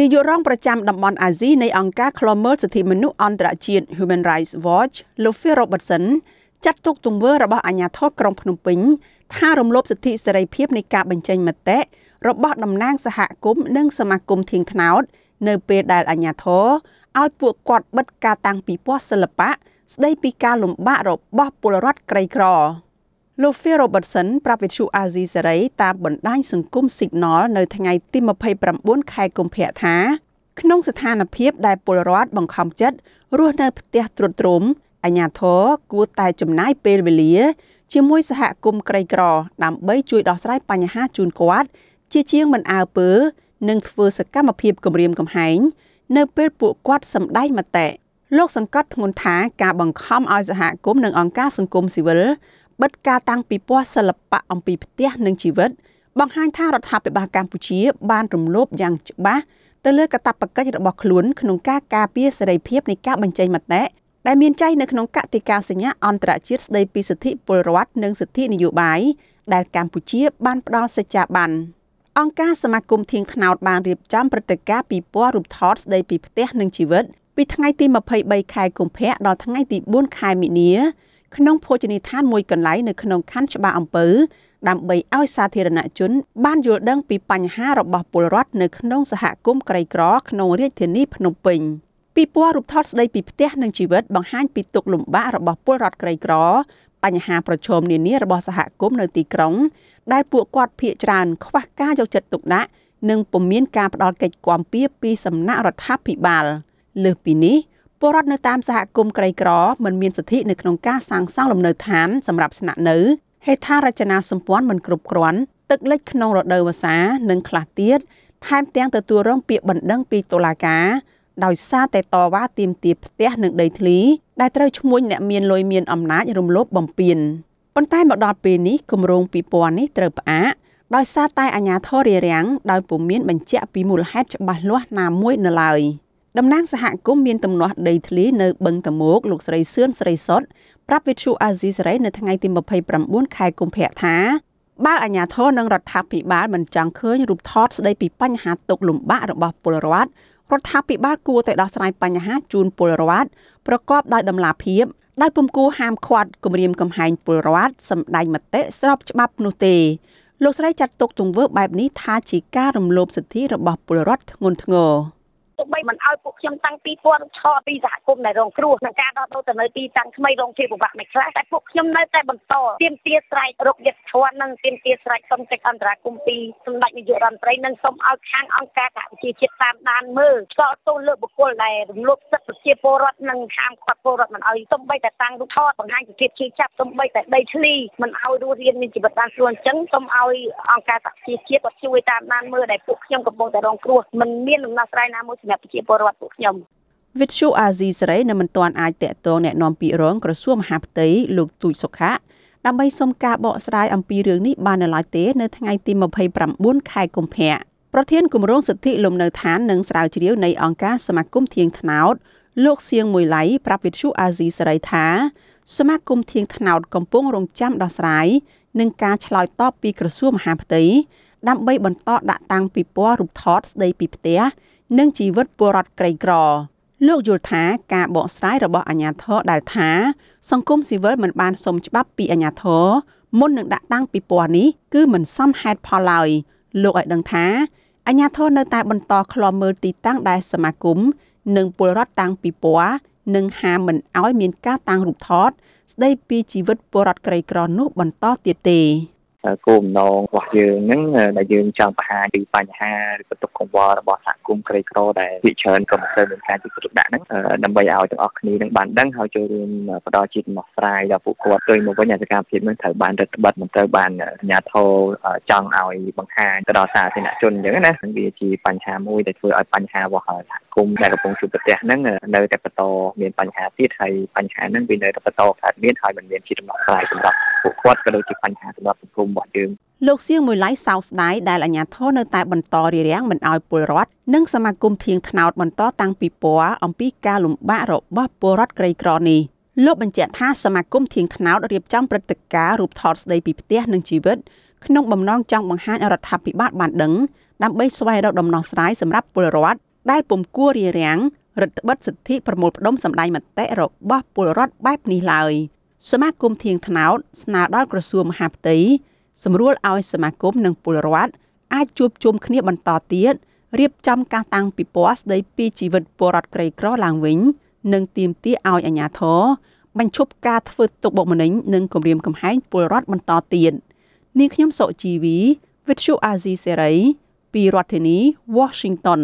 នាយករងប្រចាំតំបន់អាស៊ីនៃអង្គការឃ្លាំមើលសិទ្ធិមនុស្សអន្តរជាតិ Human Rights Watch លោក Phil Robertson ចាត់ទុកទង្វើរបស់អាជ្ញាធរក្រុងភ្នំពេញថារំលោភសិទ្ធិសេរីភាពនៃការបញ្ចេញមតិរបស់តំណាងសហគមន៍និងសមាគមធៀងថ្នោត នៅពេលដែលអាជ្ញាធរឲ្យពួកគាត់បិទការតាំងពិព័រណ៍សិល្បៈស្ដីពីការលំបាករបស់ពលរដ្ឋក្រីក្រ លោក Phil Robertson ប្រាប់វិទ្យុអាស៊ីសេរីតាមបណ្ដាញសង្គម Signal នៅថ្ងៃទី29ខែកុម្ភៈថាក្នុងស្ថានភាពដែលពលរដ្ឋបង្ខំចិត្តរស់នៅផ្ទះទ្រុឌទ្រោមអាជ្ញាធរគួរតែចំណាយពេលវេលា ជាមួយសហគមន៍ក្រីក្រ ដើម្បីជួយដោះស្រាយបញ្ហាជូនគាត់ ជាជាងមិនអើពើនិងធ្វើសកម្មភាពគម្រាមកំហែងនៅពេលពួកគាត់សម្ដែងមតិលោកសង្កត់ធ្ងន់ថាការបង្ខំឲ្យសហគមន៍និងអង្គការសង្គមស៊ីវិល បិទការតាំងពិព័រណ៍សិល្បៈអំពីផ្ទះនិងជីវិត បង្ហាញថារដ្ឋាភិបាលកម្ពុជា បានរំលោភយ៉ាងច្បាស់ទៅលើកាតព្វកិច្ចរបស់ខ្លួនក្នុងការការពារសេរីភាពនៃការបញ្ចេញមតិដែលមានចែងនៅក្នុងកតិកាសញ្ញាអន្តរជាតិស្តីពីសិទ្ធិពលរដ្ឋនិងសិទ្ធិនយោបាយដែលកម្ពុជាបានផ្ដល់សេចក្ដីបានអង្គការសមាគមធៀងថ្នោតបានរៀបចំព្រឹត្តិការណ៍ពិព័រណ៍រូបថតស្ដីពីផ្ទះនិងជីវិតពីថ្ងៃទី23ខែកុម្ភៈដល់ថ្ងៃទី4ខែមីនា ក្នុងភោជនីយដ្ឋានមួយកន្លែងនៅក្នុងខណ្ឌច្បារអំពើដើម្បីឲ្យសាធារណជន បានយល់ដឹងពីបញ្ហារបស់ពលរដ្ឋនៅក្នុងសហគមន៍ក្រីក្រក្នុងរាជធានីភ្នំពេញពីពណ៌រូបថតស្ដីពីផ្ទះនិងជីវិតបង្ហាញពីទុកលំបាករបស់ពលរដ្ឋក្រីក្រ បញ្ហាប្រឈមនានារបស់សហគមន៍នៅទីក្រុង ដែលពួកគាត់ភ័យច្រើនខ្វះការយកចិត្តទុកដាក់និងពុំមានការផ្ដល់កិច្ចគាំពៀពីសំណាក់រដ្ឋាភិបាលលើសពីនេះ ពលរដ្ឋនៅតាមសហគមន៍ក្រីក្រមិនមានសិទ្ធិនៅក្នុងការសាងសង់លំនៅឋានសម្រាប់ស្នាក់នៅហេដ្ឋារចនាសម្ព័ន្ធមិនគ្រប់គ្រាន់ទឹកលិចក្នុងរដូវវស្សានិងខ្លះទៀតថែមទាំងទទួលរងពាក្យបណ្ដឹងពីតុលាការដោយសារតែតវ៉ាទាមទារផ្ទះនិងដីធ្លីដែលត្រូវឈ្មួញអ្នកមានលុយមានអំណាចរំលោភបំពានប៉ុន្តែមកដល់ពេលនេះគម្រោងពិព័រណ៍នេះត្រូវផ្អាកដោយសារតែអាជ្ញាធររារាំងដោយពុំមានបញ្ជាក់ពីមូលហេតុច្បាស់លាស់ណាមួយនៅឡើយ តំណាងសហគមន៍មានទំនាស់ដីធ្លីនៅបឹងតមោកលោកស្រីសឿនស្រីសុតប្រាប់វិទ្យុអាស៊ីសេរីនៅថ្ងៃទី29ខែកុម្ភៈថាបើអាជ្ញាធរនិងរដ្ឋាភិបាលមិនចង់ឃើញរូបថតស្ដីពីបញ្ហាទុកលំបាករបស់ពលរដ្ឋរដ្ឋាភិបាលគួរតែដោះស្រាយបញ្ហាជូនពលរដ្ឋប្រកបដោយតម្លាភាពដោយពុំគួរហាមឃាត់គម្រាមកំហែងពលរដ្ឋសម្ដែងមតិស្របច្បាប់នោះទេលោកស្រីចាត់ទុកទង្វើបែបនេះថាជាការរំលោភសិទ្ធិរបស់ពលរដ្ឋធ្ងន់ធ្ងរ។ទោះបី មិនឲ្យពួកខ្ញុំតាំងពីពណ៌ឆោពីសហគមន៍ដែលរងគ្រោះក្នុងការដោះដូរទៅនៅទីតាំងថ្មីរងភាពពិបាកមិនខ្លះតែពួកខ្ញុំនៅតែបន្តទាមទារស្រែករកយុទ្ធធននិងទាមទារស្រែកសុំកិច្ចអន្តរាគមន៍ពីសម្ដេចនាយករដ្ឋមន្ត្រីនិងសូមឲ្យខាងអង្គការសហប្រជាជាតិតាមដានមើលឆ្លងទោសលើបុគ្គលដែលរំលោភសិទ្ធិប្រជាពលរដ្ឋនិងហាមឃាត់ពលរដ្ឋមិនឲ្យសូម្បីតែតាំងរូបថតបង្ហាញពីភាពជឿចាប់សូម្បីតែដីធ្លីមិនឲ្យរស់រានមានជីវិតបានស្រួលអញ្ចឹងសូមឲ្យអង្គការសហប្រជាជាតិគាត់ជួយតាមដានមើលដែលពួកខ្ញុំកំពុងតែរងគ្រោះមិនមានដំណោះស្រាយណាមួយសម្រាប់ប្រជពលរដ្ឋពួកខ្ញុំវិទ្យុអាស៊ីសេរីនៅមិនទាន់អាចតាក់ទងแนะនាំពាក្យរងក្រសួងមហាផ្ទៃលោកទូចសុខៈដើម្បីសុំការបកស្រាយអំពីរឿងនេះបាននៅឡើយទេនៅថ្ងៃទី29ខែកុម្ភៈប្រធានគម្រោងសិទ្ធិលំនៅឋាននិងស្រាវជ្រាវនៃអង្គការសមាគមធៀងថ្នោតលោកសៀងមួយឡៃប្រាប់វិទ្យុអាស៊ីសេរីថាសមាគមធៀងថ្នោតកំពុងរងចាំដោះស្រាយនឹងការឆ្លើយតបពីក្រសួងមហាផ្ទៃដើម្បីបន្តដាក់តាំងពិព័រណ៍រូបថតស្ដីពីផ្ទះ និងជីវិតពលរដ្ឋក្រីក្រលោកយល់ថាការបកស្រាយរបស់អាជ្ញាធរដែលថា សង្គមស៊ីវិលមិនបានសុំច្បាប់ពីអាជ្ញាធរមុននឹងដាក់តាំងពិព័រណ៍នេះគឺមិនសមហេតុផលឡើយលោកឲ្យដឹងថាអាជ្ញាធរនៅតែបន្តឃ្លាំមើលទីតាំងដែលសមាគមនិងពលរដ្ឋតាំងពិព័រណ៍និងហាមមិនឲ្យមានការតាំងរូបថត ស្ដីពីជីវិតពលរដ្ឋក្រីក្រនោះបន្តទៀតទេ គោលបំណងរបស់យើងហ្នឹងដែលយើងចង់បង្ហាញពីបញ្ហាឬបន្ទុកកង្វល់របស់សហគមន៍ក្រីក្រដែលភាគច្រើនក៏មិនសូវមានការជិះទុកដាក់ហ្នឹងដើម្បីឲ្យទាំងអស់គ្នានឹងបានដឹងហើយចូលរួមផ្ដល់ជាដំណោះស្រាយដល់ពួកគាត់ទៅមកវិញអាសកម្មភាពហ្នឹងត្រូវបានរដ្ឋបတ်មិនត្រូវបានអាជ្ញាធរចង់ឲ្យបង្ហាញទៅដល់សាធារណជនអញ្ចឹងណាវាជាបញ្ហាមួយដែលធ្វើឲ្យបញ្ហារបស់សហ គមន៍ដែលកំពុងជួបប្រទះហ្នឹងនៅតែបន្តមានបញ្ហាទៀតហើយបញ្ហាហ្នឹងវានៅតែបន្តកើតមានហើយមិនមានជាដំណោះស្រាយសម្រាប់ពួកគាត់ក៏ដូចជាបញ្ហាសម្រាប់សង្គមរបស់យើងលោកសៀងមួយឡៃសោស្ដាយដែលអាជ្ញាធរនៅតែបន្តរារាំងមិនឲ្យពលរដ្ឋនិងសមាគមធៀងថ្នោតបន្តតាំងពីពណ៌អំពីការលំបាករបស់ពលរដ្ឋក្រីក្រនេះលោកបញ្ជាក់ថាសមាគមធៀងថ្នោតរៀបចំព្រឹត្តិការណ៍រូបថតស្ដីពីផ្ទះនិងជីវិតក្នុងបំណងចង់បង្ហាញរដ្ឋាភិបាលបានដឹងដើម្បីស្វែងរកដំណោះស្រាយសម្រាប់ពលរដ្ឋ ដែលពុំគួររារាំងរដ្ឋបិទសិទ្ធិប្រមូលផ្ដុំសម្ដែងមតិរបស់ពលរដ្ឋបែបនេះឡើយសមាគមធៀងថ្នោតស្នើដល់ក្រសួងមហាផ្ទៃសម្រួលឲ្យសមាគមនិងពលរដ្ឋអាចជួបជុំគ្នាបន្តទៀតរៀបចំការតាំងពិព័រណ៍ស្ដីពីជីវិតពលរដ្ឋក្រីក្រឡើងវិញ និងទាមទារឲ្យអាជ្ញាធរបញ្ឈប់ការធ្វើទុកបុកម្នេញនិងគំរាមកំហែងពលរដ្ឋបន្តទៀតនាងខ្ញុំសុជីវី With you Azizi Serai ពីរដ្ឋធានី Washington